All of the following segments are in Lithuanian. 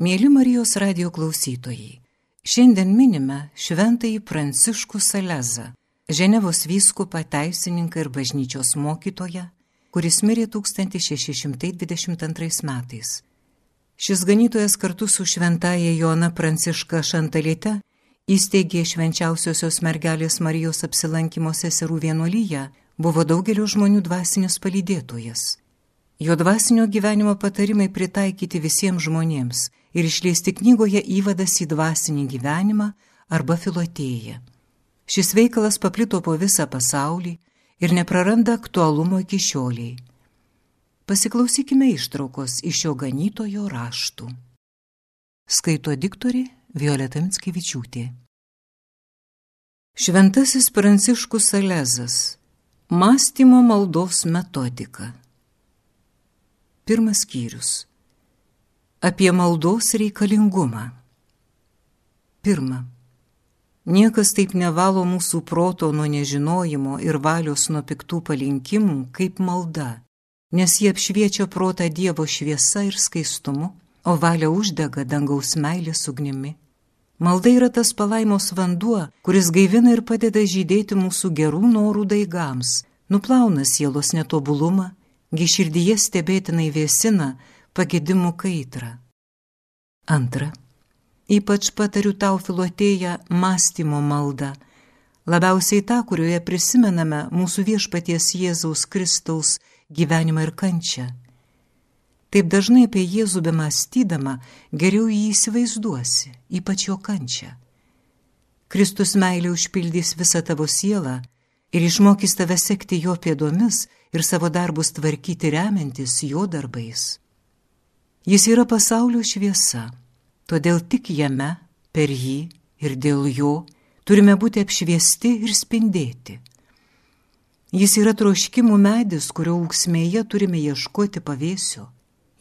Mėly Marijos radio klausytojai, šiandien minime šventąjį Pranciškų Salezą, Ženevos vyskupą, teisininką ir bažnyčios mokytoją, kuris mirė 1622 metais. Šis ganytojas kartu su šventaja Jona Pranciška Šantalite įsteigė švenčiausiosios mergelės Marijos apsilankimo seserų vienuolyje, buvo daugelio žmonių dvasinis palydėtojas. Jo dvasinio gyvenimo patarimai pritaikyti visiems žmonėms ir išleisti knygoje įvadas į dvasinį gyvenimą arba filotėją. Šis veikalas paplito po visą pasaulį ir nepraranda aktualumo iki šioliai. Pasiklausykime ištraukos iš šio ganytojo raštų. Skaito diktori Violeta Mitskevičiūtė. Šventasis Pranciškus Salezas - Mąstymo maldos metodika. Pirmas skyrius. Apie maldos reikalingumą. Pirma. Niekas taip nevalo mūsų proto nuo nežinojimo ir valios nuo piktų palinkimų kaip malda, nes jie apšviečia protą Dievo šviesa ir skaistumu, o valia uždega dangaus meilės ugnimi. Malda yra tas palaimos vanduo, kuris gaivina ir padeda žydėti mūsų gerų norų daigams, nuplauna sielos netobulumą gi širdyje stebėtinai vėsina pagėdimų kaitrą. Antra. Ypač patariu tau filotėję mąstymo maldą, labiausiai tą, kurioje prisimename mūsų viešpaties Jėzaus Kristaus gyvenimą ir kančią. Taip dažnai apie Jėzų bemastydama geriau jį įsivaizduosi, ypač jo kančią. Kristus meilė užpildys visą tavo sielą ir išmokys tave sekti jo pėdomis ir savo darbus tvarkyti remiantis jo darbais. Jis yra pasaulio šviesa, todėl tik jame, per jį ir dėl jo turime būti apšviesti ir spindėti. Jis yra troškimų medis, kurio auksmėje turime ieškoti pavėsio.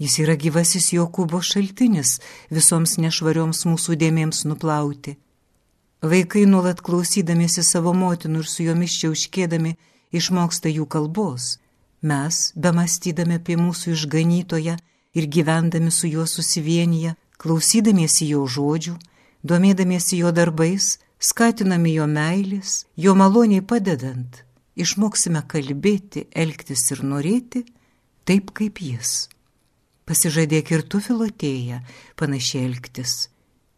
Jis yra gyvasis Jokūbo šaltinis visoms nešvarioms mūsų dėmėms nuplauti Vaikai nuolat klausydamiesi savo motinų ir su jomis čiauškėdami išmoksta jų kalbos. Mes, bemastydami apie mūsų išganytoją ir gyvendami su juo susivienyje, klausydamiesi jo žodžių, domėdamiesi jo darbais, skatinami jo meilės, jo maloniai padedant, išmoksime kalbėti, elgtis ir norėti taip kaip jis. Pasižadėk ir tu filotėja panašiai elgtis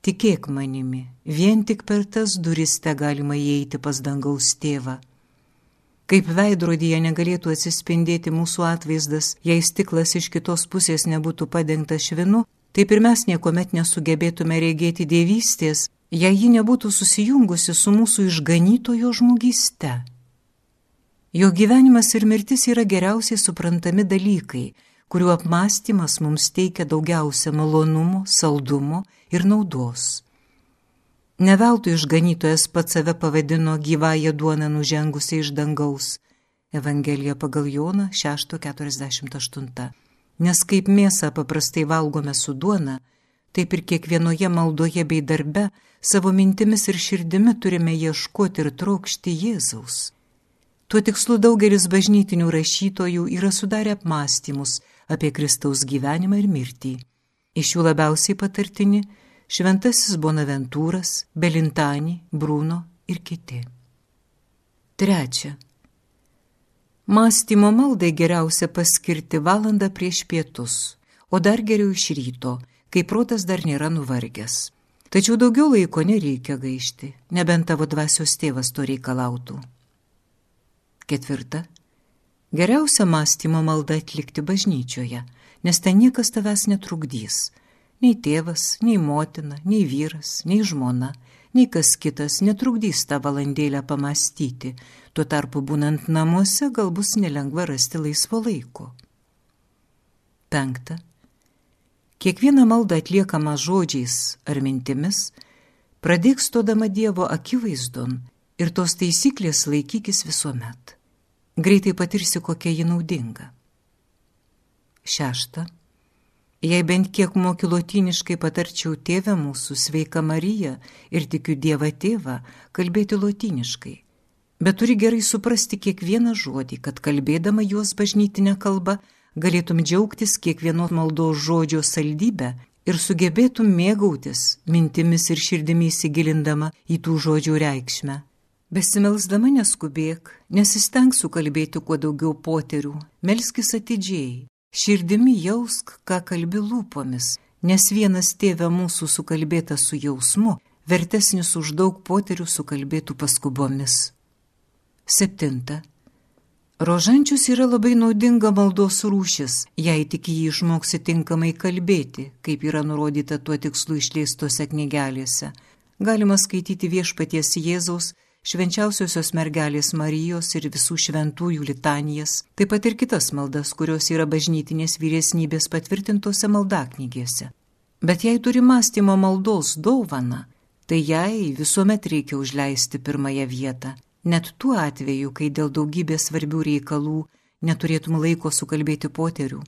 Tikėk manimi, vien tik per tas duris te galima įeiti pas dangaus tėvą. Kaip veidrodyje negalėtų atsispindėti mūsų atvaizdas, jei stiklas iš kitos pusės nebūtų padengtas švinu, taip ir mes niekuomet nesugebėtume regėti dievystės, jei ji nebūtų susijungusi su mūsų išganytojo žmogyste. Jo gyvenimas ir mirtis yra geriausiai suprantami dalykai, kurių apmąstymas mums teikia daugiausia malonumo, saldumo ir naudos. Neveltui išganytojas pats save pavadino gyvąją duoną nužengusią iš dangaus. Evangelija pagal Joną 6.48. Nes kaip mėsą paprastai valgome su duona, taip ir kiekvienoje maldoje bei darbe savo mintimis ir širdimi turime ieškoti ir trokšti Jėzaus. Tuo tikslu daugelis bažnytinių rašytojų yra sudarę apmąstymus apie Kristaus gyvenimą ir mirtį. Iš jų labiausiai patartini Šventasis Bonaventūras, Belintani, Bruno ir kiti. Trečia. Mąstymo maldai geriausia paskirti valandą prieš pietus, o dar geriau iš ryto, kai protas dar nėra nuvargęs. Tačiau daugiau laiko nereikia gaišti, nebent tavo dvasios tėvas to reikalautų. Ketvirta. Geriausia mąstymo malda atlikti bažnyčioje, nes ten niekas tavęs netrukdys. Nei tėvas, nei motina, nei vyras, nei žmona, nei kas kitas netrukdys tą valandėlę pamastyti, tuo tarpu būnant namuose gal bus nelengva rasti laisvo laiko. Penkta. Kiekviena malda atliekama žodžiais ar mintimis, pradėk stodama Dievo akivaizdon ir tos taisyklės laikykis visuomet greitai patirsi, kokia ji naudinga. Šešta. Jei bent kiek moki lotiniškai patarčiau tėvę mūsų, sveika Marija ir tikiu Dievą tėvą, kalbėti lotiniškai. Bet turi gerai suprasti kiekvieną žodį, kad kalbėdama juos bažnytinę kalbą galėtum džiaugtis kiekvieno maldos žodžio saldybę ir sugebėtum mėgautis mintimis ir širdimi įsigilindama į tų žodžių reikšmę. Besimelsdama neskubėk, nesisteng sukalbėti kuo daugiau poterių, melskis atidžiai, širdimi jausk, ką kalbi lūpomis, nes vienas tėvė mūsų sukalbėtas su jausmu, vertesnis už daug poterių sukalbėtų paskubomis. Septinta. Rožančius yra labai naudinga maldos rūšis, jei tik jį išmoksi tinkamai kalbėti, kaip yra nurodyta tuo tikslu išleistose knygelėse. Galima skaityti viešpaties Jėzaus, švenčiausiosios mergelės Marijos ir visų šventųjų litanijas, taip pat ir kitas maldas, kurios yra bažnytinės vyresnybės patvirtintose maldaknygėse. Bet jei turi mąstymo maldos dovana, tai jai visuomet reikia užleisti pirmąją vietą net tuo atveju, kai dėl daugybės svarbių reikalų neturėtum laiko sukalbėti poterių.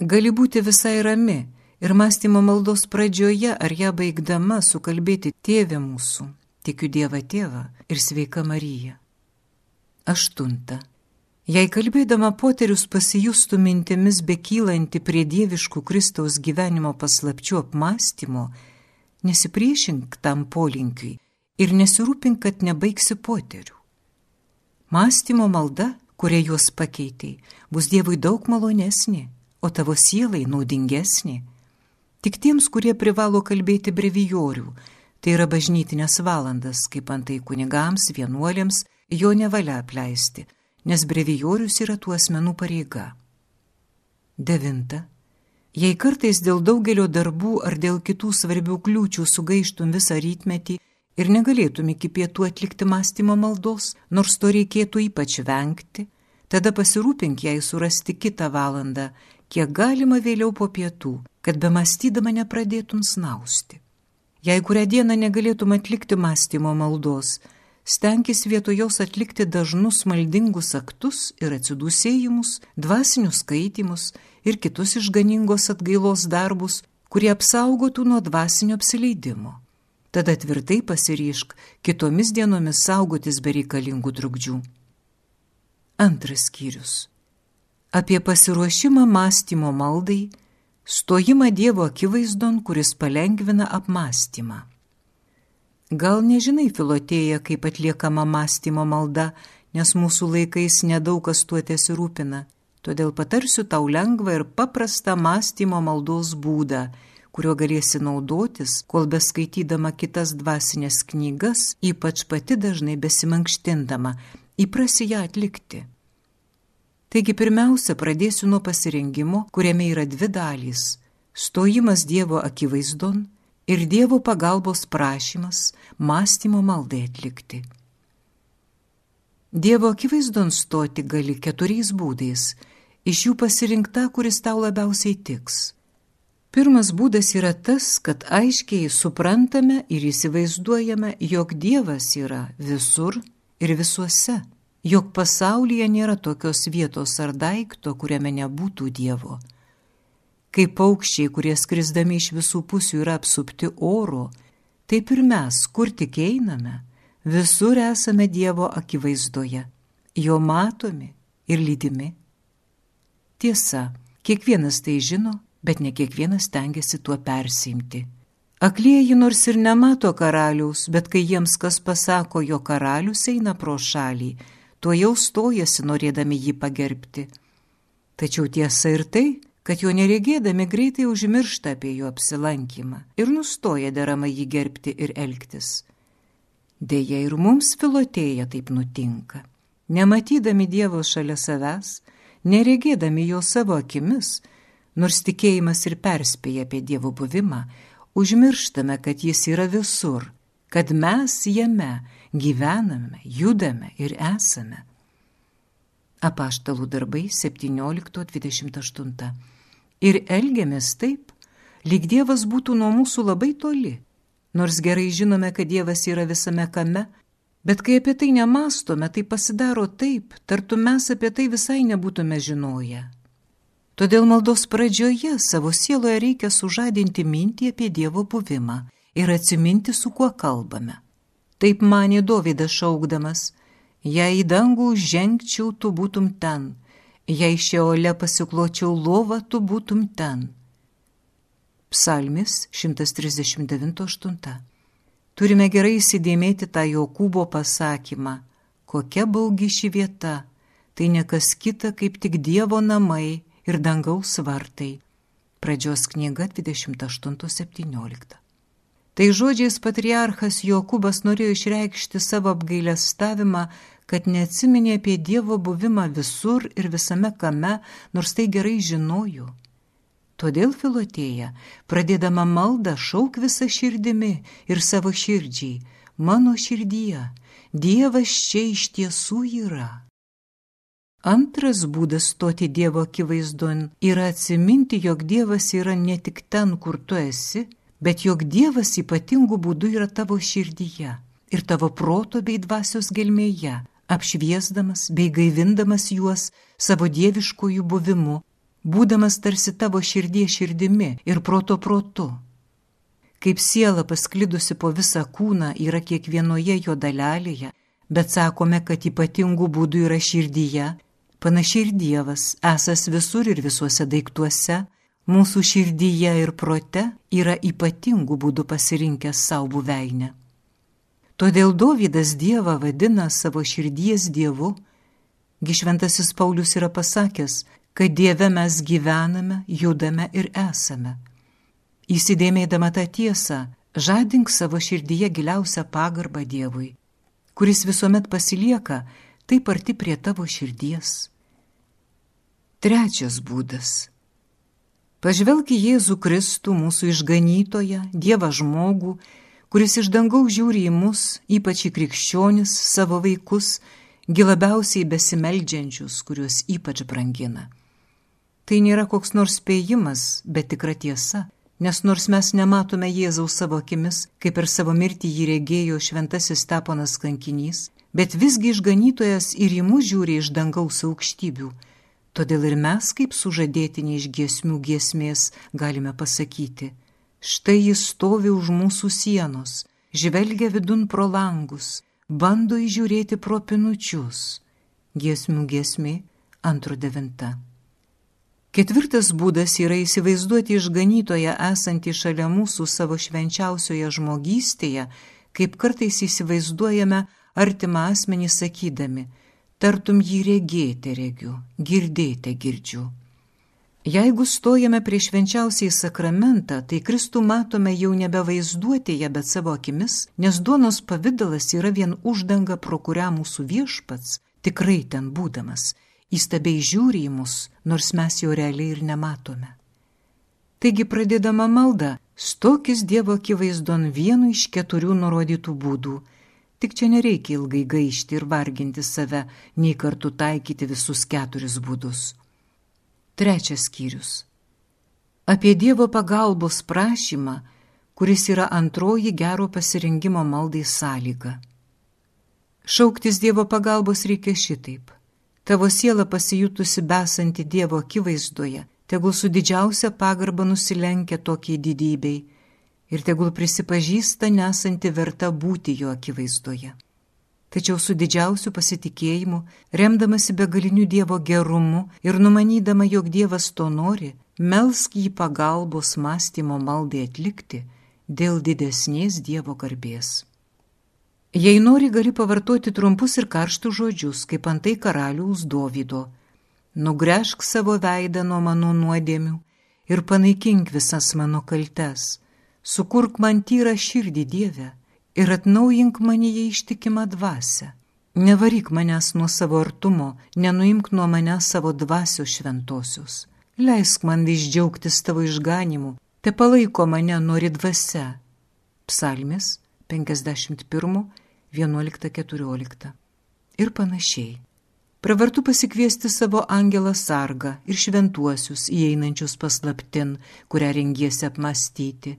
Gali būti visai rami ir mąstymo maldos pradžioje ar ją baigdama sukalbėti tėvę mūsų, tikiu Dievą tėvą ir sveika Marija. Aštunta. Jei kalbėdama poterius pasijustų mintimis bekylanti prie dieviškų Kristaus gyvenimo paslapčių apmąstymo, nesipriešink tam polinkiui, ir nesirūpink, kad nebaigsi poterių. Mąstymo malda, kuria juos pakeitėjai, bus Dievui daug malonesnė, o tavo sielai naudingesnė. Tik tiems, kurie privalo kalbėti brevijorių, tai yra bažnytinės valandas, kaip antai kunigams, vienuoliams, jo nevalia apleisti, nes brevijorius yra tų asmenų pareiga. Devinta. Jei kartais dėl daugelio darbų ar dėl kitų svarbių kliūčių sugaištum visą rytmetį, ir negalėtum iki pietų atlikti mąstymo maldos, nors to reikėtų ypač vengti, tada pasirūpink jai surasti kitą valandą, kiek galima vėliau po pietų, kad be mąstydama nepradėtum snausti. Jei kurią dieną negalėtum atlikti mąstymo maldos, stenkis vietoj jos atlikti dažnus maldingus aktus ir atsidūsėjimus, dvasinius skaitimus ir kitus išganingos atgailos darbus, kurie apsaugotų nuo dvasinio apsileidimo tada tvirtai pasiryšk kitomis dienomis saugotis bereikalingų trukdžių. Antras skyrius. Apie pasiruošimą mąstymo maldai, stojimą Dievo akivaizdon, kuris palengvina apmąstymą. Gal nežinai, filotėja, kaip atliekama mąstymo malda, nes mūsų laikais nedaug kas tuo tesirūpina, todėl patarsiu tau lengvą ir paprastą mąstymo maldos būdą kuriuo galėsi naudotis, kol beskaitydama kitas dvasinės knygas, ypač pati dažnai besimankštindama, įprasi ją atlikti. Taigi pirmiausia, pradėsiu nuo pasirengimo, kuriame yra dvi dalys - stojimas Dievo akivaizdon ir Dievo pagalbos prašymas mąstymo maldai atlikti. Dievo akivaizdon stoti gali keturiais būdais, iš jų pasirinkta, kuris tau labiausiai tiks. Pirmas būdas yra tas, kad aiškiai suprantame ir įsivaizduojame, jog Dievas yra visur ir visuose, jog pasaulyje nėra tokios vietos ar daikto, kuriame nebūtų Dievo. Kaip paukščiai, kurie skrisdami iš visų pusių yra apsupti oro, taip ir mes, kur tik einame, visur esame Dievo akivaizdoje, jo matomi ir lydimi. Tiesa, kiekvienas tai žino bet ne kiekvienas tengiasi tuo persimti. Aklieji nors ir nemato karaliaus, bet kai jiems kas pasako, jo karalius eina pro šalį, tuo jau stojasi norėdami jį pagerbti. Tačiau tiesa ir tai, kad jo neregėdami greitai užmiršta apie jo apsilankymą ir nustoja deramai jį gerbti ir elgtis. Deja ir mums filotėja taip nutinka. Nematydami Dievo šalia savęs, neregėdami jo savo akimis, Nors tikėjimas ir perspėja apie Dievo buvimą, užmirštame, kad Jis yra visur, kad mes jame gyvename, judame ir esame. Apaštalų darbai 17.28. Ir elgiamės taip, lyg Dievas būtų nuo mūsų labai toli, nors gerai žinome, kad Dievas yra visame kame, bet kai apie tai nemastome, tai pasidaro taip, tartum mes apie tai visai nebūtume žinoję. Todėl maldos pradžioje savo sieloje reikia sužadinti mintį apie Dievo buvimą ir atsiminti, su kuo kalbame. Taip manė Dovydas šaukdamas, jei į dangų žengčiau, tu būtum ten, jei šiaole pasikločiau lovą, tu būtum ten. Psalmis 139.8. Turime gerai įsidėmėti tą Jokūbo pasakymą, kokia baugi ši vieta, tai nekas kita kaip tik Dievo namai ir dangaus vartai. Pradžios knyga 28.17. Tai žodžiais patriarchas Jokūbas norėjo išreikšti savo apgailestavimą, kad neatsiminė apie Dievo buvimą visur ir visame kame, nors tai gerai žinojo. Todėl filotėja, pradėdama maldą, šauk visą širdimi ir savo širdžiai, mano širdyje, Dievas čia iš tiesų yra. Antras būdas stoti Dievo akivaizdon yra atsiminti, jog Dievas yra ne tik ten, kur tu esi, bet jog Dievas ypatingų būdų yra tavo širdyje ir tavo proto bei dvasios gelmėje, apšviesdamas bei gaivindamas juos savo dieviškojų buvimu, būdamas tarsi tavo širdies širdimi ir proto protu. Kaip siela pasklidusi po visą kūną yra kiekvienoje jo dalelėje, bet sakome, kad ypatingų būdų yra širdyje, Panašiai ir Dievas, esas visur ir visuose daiktuose, mūsų širdyje ir prote yra ypatingų būdų pasirinkęs savo buveinę. Todėl Dovydas Dievą vadina savo širdies Dievu, Gišventasis Paulius yra pasakęs, kad Dieve mes gyvename, judame ir esame. Įsidėmėdama tą tiesą, žadink savo širdyje giliausią pagarbą Dievui, kuris visuomet pasilieka taip arti prie tavo širdies. Trečias būdas. Pažvelk į Jėzų Kristų, mūsų išganytoją, Dievą žmogų, kuris iš dangaus žiūri į mus, ypač į krikščionis, savo vaikus, gilabiausiai besimeldžiančius, kuriuos ypač brangina. Tai nėra koks nors spėjimas, bet tikra tiesa, nes nors mes nematome Jėzaus savo akimis, kaip per savo mirtį jį regėjo šventasis Steponas kankinys, bet visgi išganytojas ir į mus žiūri iš dangaus aukštybių Todėl ir mes, kaip sužadėtiniai iš giesmių giesmės, galime pasakyti, štai jis stovi už mūsų sienos, žvelgia vidun pro langus, bando įžiūrėti pro pinučius. Giesmių giesmė antro devinta. Ketvirtas būdas yra įsivaizduoti išganytoje esantį šalia mūsų savo švenčiausioje žmogystėje, kaip kartais įsivaizduojame artimą asmenį sakydami – tartum jį regėti regiu, girdėti girdžiu. Jeigu stojame prie švenčiausiai sakramentą, tai Kristų matome jau nebe vaizduotėje, bet savo akimis, nes duonos pavydalas yra vien uždanga, pro kurią mūsų viešpats, tikrai ten būdamas, įstabiai žiūri į mus, nors mes jo realiai ir nematome. Taigi pradėdama maldą, stokis Dievo akivaizdon vienu iš keturių nurodytų būdų Tik čia nereikia ilgai gaišti ir varginti save, nei kartu taikyti visus keturis būdus. Trečias skyrius. Apie Dievo pagalbos prašymą, kuris yra antroji gero pasirinkimo maldai sąlyga. Šauktis Dievo pagalbos reikia šitaip. Tavo siela pasijutusi besanti Dievo akivaizdoje, tegul su didžiausia pagarba nusilenkia tokiai didybei ir tegul prisipažįsta nesanti verta būti jo akivaizdoje. Tačiau su didžiausiu pasitikėjimu, remdamasi begaliniu Dievo gerumu ir numanydama, jog Dievas to nori, melsk jį pagalbos mąstymo maldai atlikti dėl didesnės Dievo garbės. Jei nori, gali pavartoti trumpus ir karštus žodžius, kaip antai karaliaus Dovydo. Nugręžk savo veidą nuo mano nuodėmių ir panaikink visas mano kaltes sukurk man tyrą širdį Dievę ir atnaujink manyje ištikimą dvasę. Nevaryk manęs nuo savo artumo, nenuimk nuo manęs savo dvasios šventosios. Leisk man vis džiaugtis tavo išganimu, te palaiko mane nori dvasia. Psalmis 51, 11-14. Ir panašiai. Pravartu pasikviesti savo angelą sargą ir šventuosius įeinančius paslaptin, kurią rengiesi apmastyti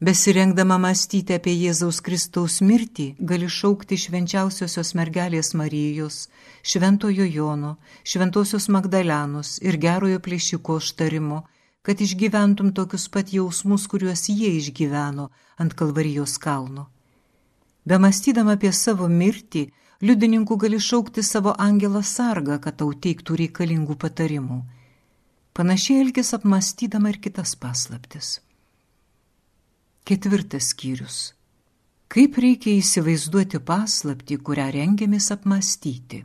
Besirengdama mąstyti apie Jėzaus Kristaus mirtį, gali šaukti švenčiausiosios mergelės Marijos, šventojo Jono, šventosios Magdalenos ir gerojo plėšiko štarimo, kad išgyventum tokius pat jausmus, kuriuos jie išgyveno ant Kalvarijos kalno. Bemastydama apie savo mirtį, liudininkų gali šaukti savo angelą sargą, kad tau teiktų reikalingų patarimų. Panašiai elgis apmastydama ir kitas paslaptis. Ketvirtas skyrius. Kaip reikia įsivaizduoti paslapti, kurią rengiamės apmastyti?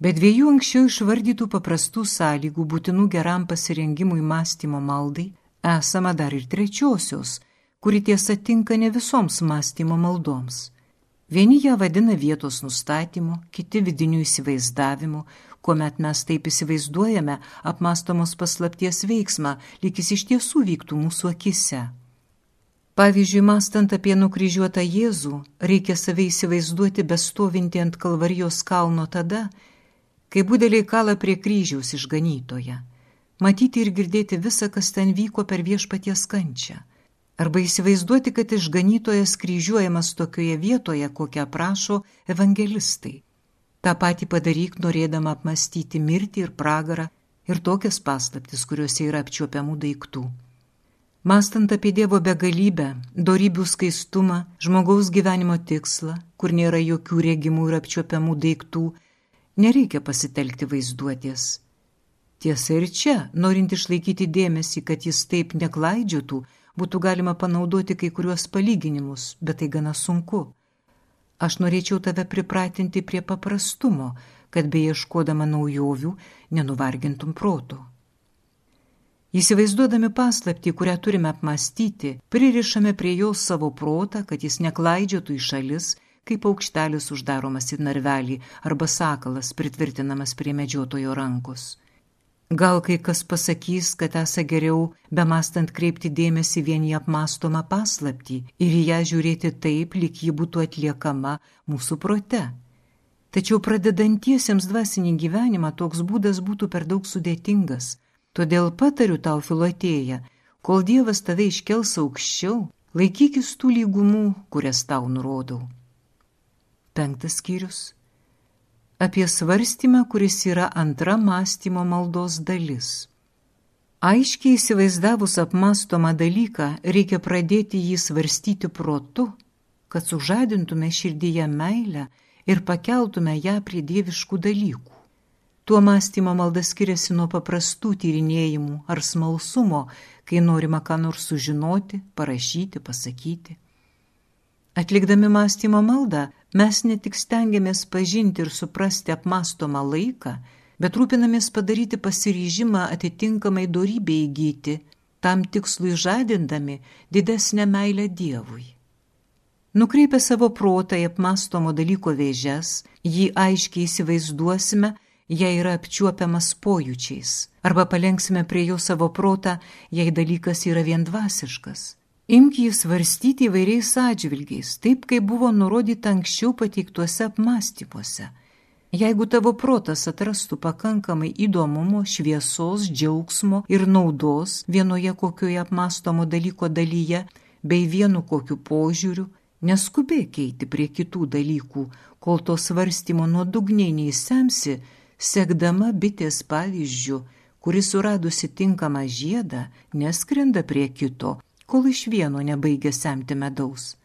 Be dviejų anksčiau išvardytų paprastų sąlygų būtinų geram pasirengimui mąstymo maldai, esama dar ir trečiosios, kuri tiesa tinka ne visoms mąstymo maldoms. Vieni ją vadina vietos nustatymu, kiti vidiniu įsivaizdavimu, kuomet mes taip įsivaizduojame apmastomos paslapties veiksmą, lyg jis iš tiesų vyktų mūsų akise. Pavyzdžiui, mastant apie nukryžiuotą Jėzų, reikia save įsivaizduoti bestovinti ant kalvarijos kalno tada, kai būdeliai kala prie kryžiaus išganytoje, matyti ir girdėti visą, kas ten vyko per viešpaties kančią. Arba įsivaizduoti, kad išganytojas kryžiuojamas tokioje vietoje, kokią aprašo evangelistai. Ta pati padaryk, norėdama apmastyti mirtį ir pragarą ir tokias paslaptis, kuriuose yra apčiuopiamų daiktų. Mastant apie Dievo begalybę, darybių skaistumą, žmogaus gyvenimo tikslą, kur nėra jokių regimų ir apčiuopiamų daiktų, nereikia pasitelkti vaizduotės. Tiesa ir čia, norint išlaikyti dėmesį, kad jis taip neklaidžiotų, būtų galima panaudoti kai kuriuos palyginimus, bet tai gana sunku. Aš norėčiau tave pripratinti prie paprastumo, kad beieškodama naujovių nenuvargintum proto. Įsivaizduodami paslapti, kurią turime apmastyti, pririšame prie jos savo protą, kad jis neklaidžiotų į šalis, kaip aukštelis uždaromas į narvelį arba sakalas pritvirtinamas prie medžiotojo rankos. Gal kai kas pasakys, kad esą geriau, be mastant kreipti dėmesį vien į apmastomą paslaptį ir į ją žiūrėti taip, lyg ji būtų atliekama mūsų prote. Tačiau pradedantiesiems dvasinį gyvenimą toks būdas būtų per daug sudėtingas Todėl patariu tau, filotėja, kol Dievas tave iškels aukščiau, laikykis tų lygumų, kurias tau nurodau. Penktas skyrius. Apie svarstymą, kuris yra antra mąstymo maldos dalis. Aiškiai įsivaizdavus apmastomą dalyką, reikia pradėti jį svarstyti protu, kad sužadintume širdyje meilę ir pakeltume ją prie dieviškų dalykų. Tuo mąstymo malda skiriasi nuo paprastų tyrinėjimų ar smalsumo, kai norima ką nors sužinoti, parašyti, pasakyti. Atlikdami mąstymo maldą, mes ne tik stengiamės pažinti ir suprasti apmastomą laiką, bet rūpinamės padaryti pasiryžimą atitinkamai dorybę įgyti, tam tikslui žadindami didesnę meilę Dievui. Nukreipę savo protą į apmastomo dalyko vėžes, jį aiškiai įsivaizduosime, jei yra apčiuopiamas pojūčiais, arba palenksime prie jo savo protą, jei dalykas yra vien dvasiškas. Imk jį svarstyti įvairiais atžvilgiais, taip kaip buvo nurodyta anksčiau pateiktuose apmąstymuose. Jeigu tavo protas atrastų pakankamai įdomumo, šviesos, džiaugsmo ir naudos vienoje kokioje apmastomo dalyko dalyje, bei vienu kokiu požiūriu, neskubėk eiti prie kitų dalykų, kol to svarstymo nuodugniai neįsemsi, sekdama bitės pavyzdžių, kuris suradusi tinkamą žiedą, neskrenda prie kito, kol iš vieno nebaigia semti medaus.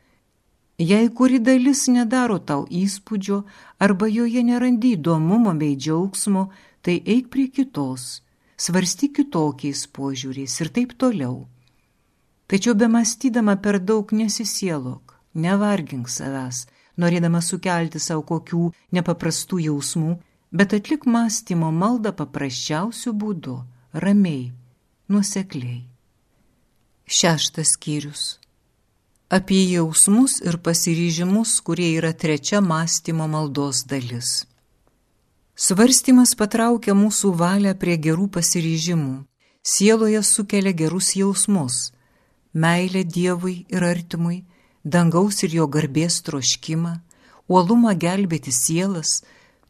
Jei kuri dalis nedaro tau įspūdžio arba joje nerandi įdomumo bei džiaugsmo, tai eik prie kitos, svarstyk kitokiais požiūriais ir taip toliau. Tačiau be mąstydama per daug nesisielok, nevargink savęs, norėdama sukelti savo kokių nepaprastų jausmų bet atlik mąstymo maldą paprasčiausių būdų, ramiai, nuosekliai. Šeštas skyrius. Apie jausmus ir pasiryžimus, kurie yra trečia mąstymo maldos dalis. Svarstymas patraukia mūsų valią prie gerų pasiryžimų, sieloje sukelia gerus jausmus - meilę Dievui ir artimui, dangaus ir jo garbės troškimą, uolumą gelbėti sielas,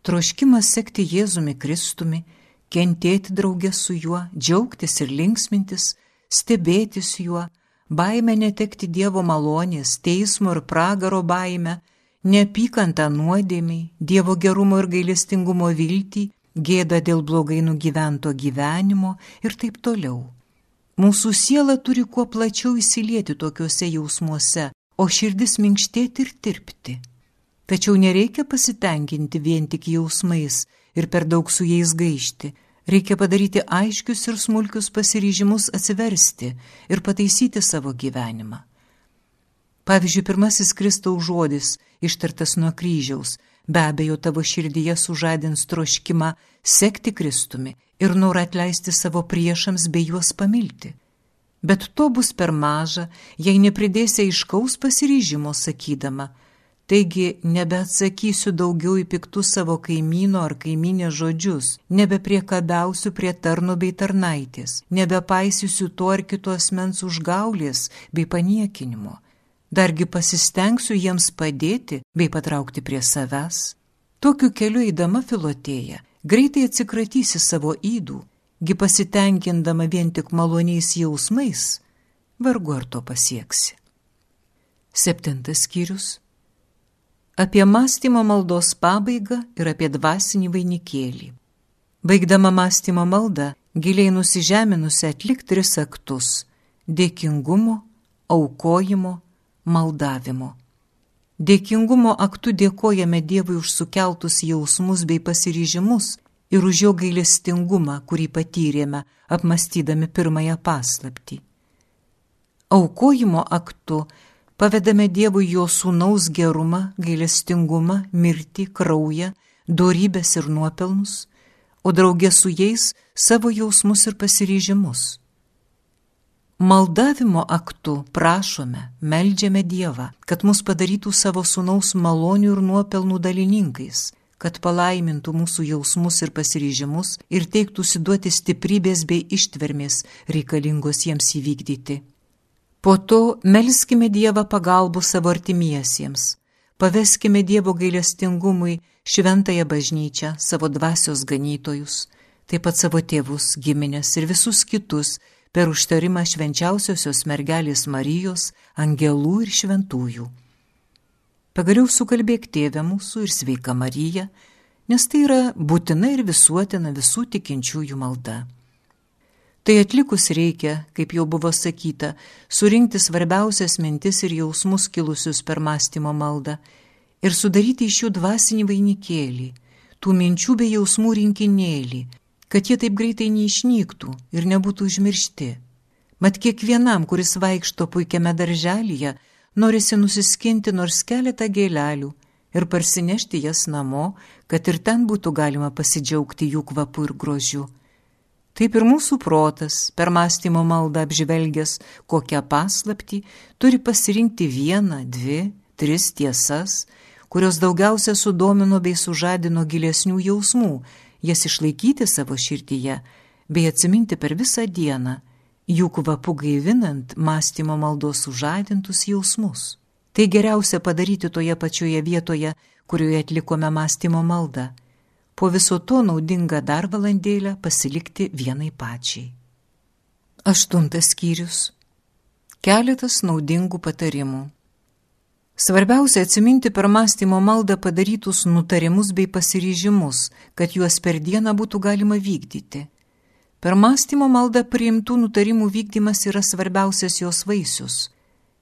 troškimas sekti Jėzumi Kristumi, kentėti draugę su juo, džiaugtis ir linksmintis, stebėtis juo, baime netekti Dievo malonės, teismo ir pragaro baime, neapykantą nuodėmiai, Dievo gerumo ir gailestingumo viltį, gėda dėl blogai nugyvento gyvenimo ir taip toliau. Mūsų siela turi kuo plačiau įsilieti tokiuose jausmuose, o širdis minkštėti ir tirpti. Tačiau nereikia pasitenkinti vien tik jausmais ir per daug su jais gaišti. Reikia padaryti aiškius ir smulkius pasiryžimus atsiversti ir pataisyti savo gyvenimą. Pavyzdžiui, pirmasis Kristaus žodis, ištartas nuo kryžiaus, be abejo tavo širdyje sužadins troškimą sekti Kristumi ir norą atleisti savo priešams bei juos pamilti. Bet to bus per maža, jei nepridėsi aiškaus pasiryžimo sakydama, Taigi nebeatsakysiu daugiau į piktus savo kaimyno ar kaiminės žodžius, nebepriekabausiu prie tarno bei tarnaitės, nebepaisysiu to ar kito asmens užgaulės bei paniekinimo. Dargi pasistengsiu jiems padėti bei patraukti prie savęs. Tokiu keliu eidama filotėja, greitai atsikratysi savo įdų, gi pasitenkindama vien tik maloniais jausmais, vargu ar to pasieksi. Septintas skyrius apie mąstymo maldos pabaigą ir apie dvasinį vainikėlį. Baigdama mąstymo maldą, giliai nusižeminusi atlikti tris aktus - dėkingumo, aukojimo, maldavimo. Dėkingumo aktu dėkojame Dievui už sukeltus jausmus bei pasiryžimus ir už jo gailestingumą, kurį patyrėme, apmastydami pirmąją paslaptį. Aukojimo aktu Pavedame Dievui jo sūnaus gerumą, gailestingumą, mirtį, kraują, dorybės ir nuopelnus, o draugė su jais savo jausmus ir pasiryžimus. Maldavimo aktu prašome, meldžiame Dievą, kad mus padarytų savo sūnaus malonių ir nuopelnų dalininkais, kad palaimintų mūsų jausmus ir pasiryžimus ir teiktųsi duoti stiprybės bei ištvermės reikalingos jiems įvykdyti. Po to melskime Dievą pagalbų savo artimiesiems, paveskime Dievo gailestingumui šventąją bažnyčią, savo dvasios ganytojus, taip pat savo tėvus, giminės ir visus kitus per užtarimą švenčiausiosios mergelės Marijos, angelų ir šventųjų. Pagaliau sukalbėk tėvę mūsų ir sveika Marija, nes tai yra būtina ir visuotina visų tikinčiųjų malda. Tai atlikus reikia, kaip jau buvo sakyta, surinkti svarbiausias mintis ir jausmus kilusius per mąstymo maldą ir sudaryti iš jų dvasinį vainikėlį, tų minčių bei jausmų rinkinėlį, kad jie taip greitai neišnyktų ir nebūtų užmiršti. Mat kiekvienam, kuris vaikšto puikiame darželyje, norisi nusiskinti nors keletą gėlelių ir parsinešti jas namo, kad ir ten būtų galima pasidžiaugti jų kvapu ir grožiu. Taip ir mūsų protas, per mąstymo maldą apžvelgęs kokią paslapti, turi pasirinkti vieną, dvi, tris tiesas, kurios daugiausia sudomino bei sužadino gilesnių jausmų, jas išlaikyti savo širdyje bei atsiminti per visą dieną, jų kvapu gaivinant mąstymo maldos sužadintus jausmus. Tai geriausia padaryti toje pačioje vietoje, kurioje atlikome mąstymo maldą po viso to naudinga dar valandėlę pasilikti vienai pačiai. Aštuntas skyrius. Keletas naudingų patarimų. Svarbiausia atsiminti per mąstymo maldą padarytus nutarimus bei pasiryžimus, kad juos per dieną būtų galima vykdyti. Per mąstymo maldą priimtų nutarimų vykdymas yra svarbiausias jos vaisius.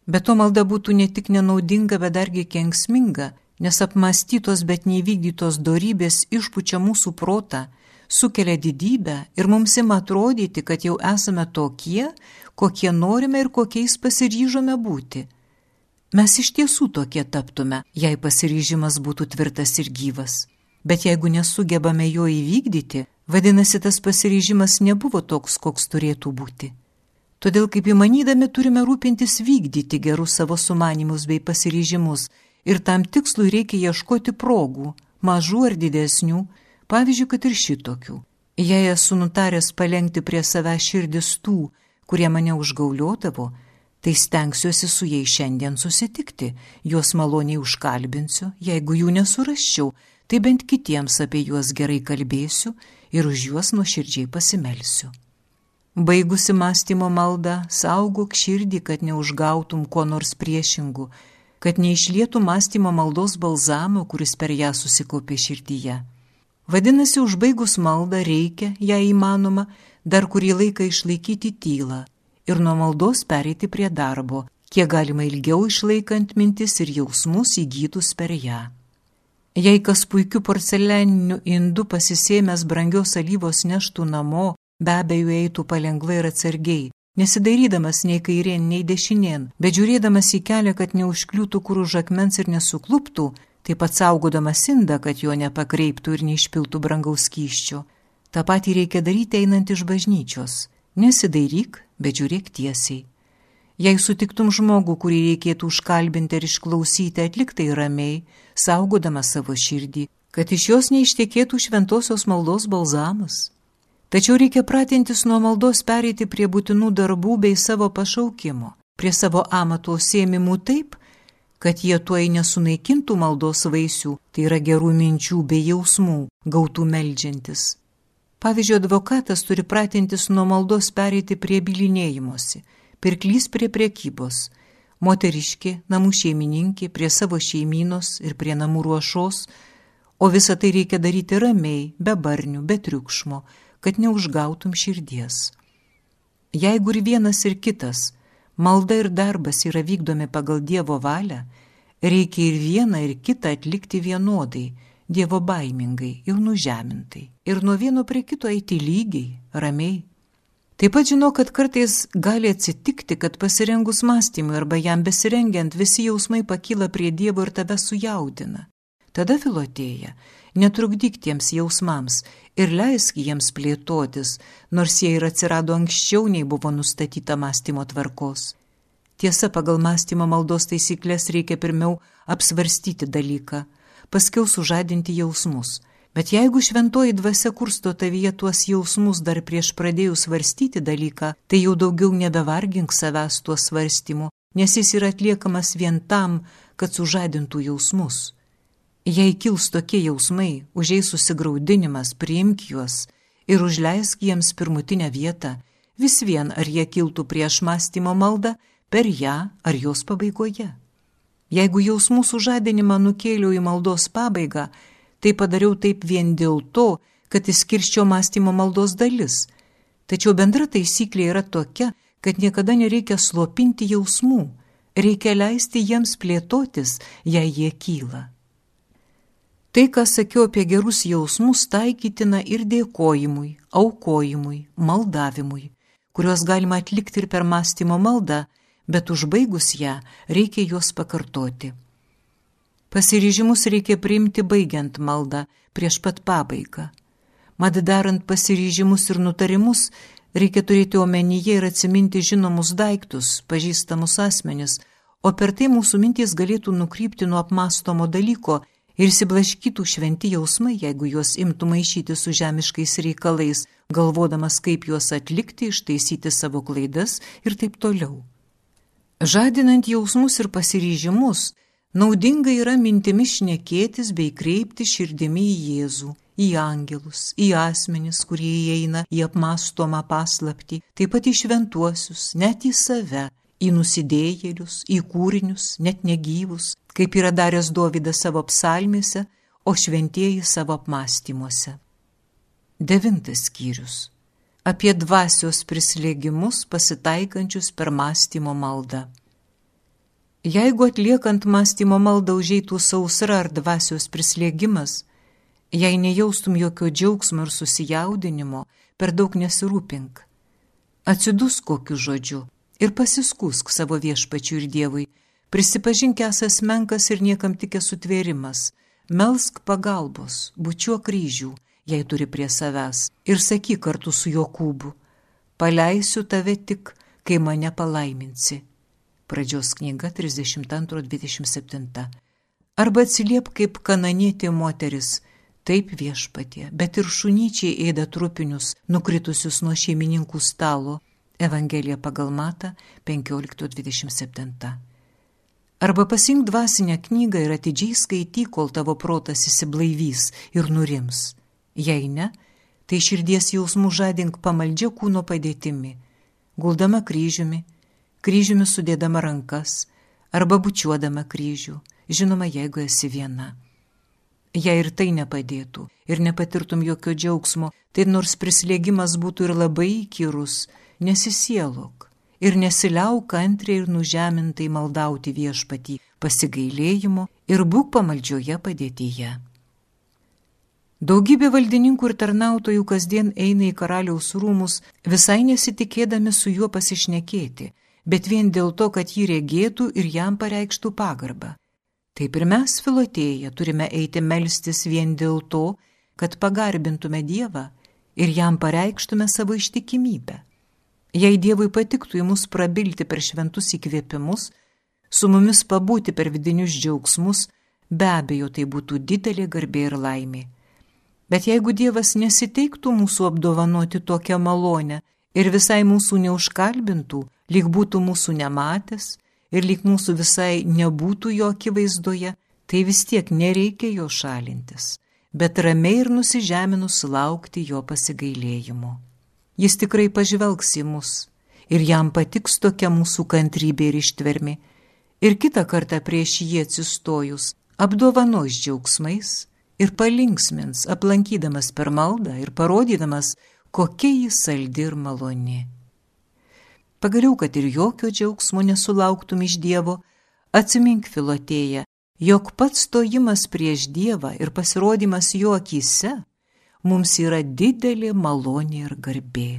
Bet to malda būtų ne tik nenaudinga, bet dargi kenksminga, nes apmastytos bet neįvykdytos dorybės išpučia mūsų protą, sukelia didybę ir mums ima atrodyti, kad jau esame tokie, kokie norime ir kokiais pasiryžome būti. Mes iš tiesų tokie taptume, jei pasiryžimas būtų tvirtas ir gyvas. Bet jeigu nesugebame jo įvykdyti, vadinasi, tas pasiryžimas nebuvo toks, koks turėtų būti. Todėl kaip įmanydami turime rūpintis vykdyti gerus savo sumanimus bei pasiryžimus ir tam tikslui reikia ieškoti progų, mažų ar didesnių, pavyzdžiui, kad ir šitokių. Jei esu nutaręs palengti prie save širdis tų, kurie mane užgauliotavo, tai stengsiuosi su jais šiandien susitikti, juos maloniai užkalbinsiu, jeigu jų nesuraščiau, tai bent kitiems apie juos gerai kalbėsiu ir už juos nuoširdžiai pasimelsiu. Baigusi mąstymo maldą, saugok širdį, kad neužgautum ko nors priešingų, kad neišlietų mąstymo maldos balzamo, kuris per ją susikaupė širdyje. Vadinasi, užbaigus maldą reikia, jei įmanoma, dar kurį laiką išlaikyti tylą ir nuo maldos pereiti prie darbo, kiek galima ilgiau išlaikant mintis ir jausmus įgytus per ją. Jei kas puikiu porceleniniu indu pasisėmęs brangios alyvos neštų namo, be abejo eitų palengvai ir atsargiai, nesidairydamas nei kairien, nei dešinien, bet žiūrėdamas į kelią, kad neužkliūtų kur už akmens ir nesukluptų, taip pat saugodamas indą, kad jo nepakreiptų ir neišpiltų brangaus kyščio. Ta pati reikia daryti einant iš bažnyčios. Nesidairyk, bet žiūrėk tiesiai. Jei sutiktum žmogų, kurį reikėtų užkalbinti ir išklausyti, atliktai ramiai, saugodama savo širdį, kad iš jos neištekėtų šventosios maldos balzamas. Tačiau reikia pratintis nuo maldos pereiti prie būtinų darbų bei savo pašaukimo, prie savo amato sėmimų taip, kad jie tuoj nesunaikintų maldos vaisių, tai yra gerų minčių bei jausmų, gautų meldžiantis. Pavyzdžiui, advokatas turi pratintis nuo maldos pereiti prie bilinėjimuose, pirklys prie priekybos, moteriški, namų šeimininkė prie savo šeimynos ir prie namų ruošos, O visą tai reikia daryti ramiai, be barnių, be triukšmo, kad neužgautum širdies. Jeigu ir vienas ir kitas, malda ir darbas yra vykdomi pagal Dievo valią, reikia ir vieną ir kitą atlikti vienodai, Dievo baimingai ir nužemintai. Ir nuo vieno prie kito eiti lygiai, ramiai. Taip pat žinau, kad kartais gali atsitikti, kad pasirengus mąstymui arba jam besirengiant visi jausmai pakyla prie Dievo ir tave sujaudina. Tada filotėja, netrukdyk tiems jausmams ir leisk jiems plėtotis, nors jie ir atsirado anksčiau nei buvo nustatyta mąstymo tvarkos. Tiesa, pagal mąstymo maldos taisyklės reikia pirmiau apsvarstyti dalyką, paskiau sužadinti jausmus. Bet jeigu šventoji dvasia kursto tavyje tuos jausmus dar prieš pradėjus svarstyti dalyką, tai jau daugiau nebevargink savęs tuo svarstymu, nes jis yra atliekamas vien tam, kad sužadintų jausmus. Jei kils tokie jausmai, užeis susigaudinimas, priimk juos ir užleisk jiems pirmutinę vietą, vis vien ar jie kiltų prieš mąstymo maldą, per ją ar jos pabaigoje. Jeigu jausmų sužadinimą nukėliau į maldos pabaigą, tai padariau taip vien dėl to, kad įskirščiau mąstymo maldos dalis. Tačiau bendra taisyklė yra tokia, kad niekada nereikia slopinti jausmų, reikia leisti jiems plėtotis, jei jie kyla. Tai, ką sakiau apie gerus jausmus, taikytina ir dėkojimui, aukojimui, maldavimui, kuriuos galima atlikti ir per mąstymo maldą, bet užbaigus ją reikia juos pakartoti. Pasiryžimus reikia priimti baigiant maldą prieš pat pabaigą. Mat darant pasiryžimus ir nutarimus, reikia turėti omenyje ir atsiminti žinomus daiktus, pažįstamus asmenis, o per tai mūsų mintys galėtų nukrypti nuo apmastomo dalyko ir įsiblaškytų šventi jausmai, jeigu juos imtų maišyti su žemiškais reikalais, galvodamas, kaip juos atlikti, ištaisyti savo klaidas ir taip toliau. Žadinant jausmus ir pasiryžimus, naudinga yra mintimis šnekėtis bei kreipti širdimi į Jėzų, į angelus, į asmenis, kurie įeina į apmastomą paslapti, taip pat į šventuosius, net į save, į nusidėjėlius, į kūrinius, net negyvus, kaip yra daręs Dovydas savo psalmėse, o šventieji savo apmąstymuose. Devintas skyrius. Apie dvasios prislėgimus pasitaikančius per mąstymo maldą. Jeigu atliekant mąstymo maldą užeitų sausra ar dvasios prislėgimas, jei nejaustum jokio džiaugsmo ir susijaudinimo, per daug nesirūpink. Atsidus kokiu žodžiu ir pasiskūsk savo viešpačiu ir Dievui, Prisipažink esas menkas ir niekam tikęs sutvėrimas. Melsk pagalbos, bučiuo kryžių, jei turi prie savęs, ir sakyk kartu su Jokūbu. Paleisiu tave tik, kai mane palaiminsi. Pradžios knyga 32-27. Arba atsiliep kaip kananėti moteris, taip viešpatie, bet ir šunyčiai ėda trupinius, nukritusius nuo šeimininkų stalo. Evangelija pagal Mata 15-27. Arba pasink dvasinę knygą ir atidžiai skaityk, kol tavo protas įsiblaivys ir nurims. Jei ne, tai širdies jausmų žadink pamaldžia kūno padėtimi, guldama kryžiumi, kryžiumi sudėdama rankas arba bučiuodama kryžių, žinoma, jeigu esi viena. Jei ir tai nepadėtų ir nepatirtum jokio džiaugsmo, tai nors prislėgimas būtų ir labai įkyrus, nesisielok ir nesiliauk kantriai ir nužemintai maldauti viešpatį pasigailėjimo ir būk pamaldžioje padėtyje. Daugybė valdininkų ir tarnautojų kasdien eina į karaliaus rūmus, visai nesitikėdami su juo pasišnekėti, bet vien dėl to, kad jį regėtų ir jam pareikštų pagarbą. Taip ir mes, filotėje, turime eiti melstis vien dėl to, kad pagarbintume Dievą ir jam pareikštume savo ištikimybę. Jei Dievui patiktų į mus prabilti per šventus įkvėpimus, su mumis pabūti per vidinius džiaugsmus, be abejo tai būtų didelė garbė ir laimė. Bet jeigu Dievas nesiteiktų mūsų apdovanoti tokią malonę ir visai mūsų neužkalbintų, lyg būtų mūsų nematęs ir lyg mūsų visai nebūtų jo akivaizdoje, tai vis tiek nereikia jo šalintis, bet ramiai ir nusižeminus laukti jo pasigailėjimo. Jis tikrai pažvelgs į mus ir jam patiks tokia mūsų kantrybė ir ištvermi, ir kitą kartą prieš jį atsistojus apdovanos džiaugsmais ir palinksmins, aplankydamas per maldą ir parodydamas, kokia jis saldi ir maloni. Pagaliau, kad ir jokio džiaugsmo nesulauktum iš Dievo, atsimink filotėje, jog pats stojimas prieš Dievą ir pasirodymas jo akise mums yra didelė malonė ir garbė.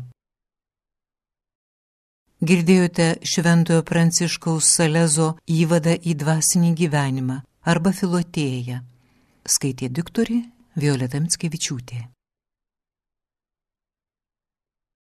Girdėjote Šventojo Pranciškaus Salezo įvadą į dvasinį gyvenimą arba filotėją skaitė diktorė Violeta Mickevičiūtė.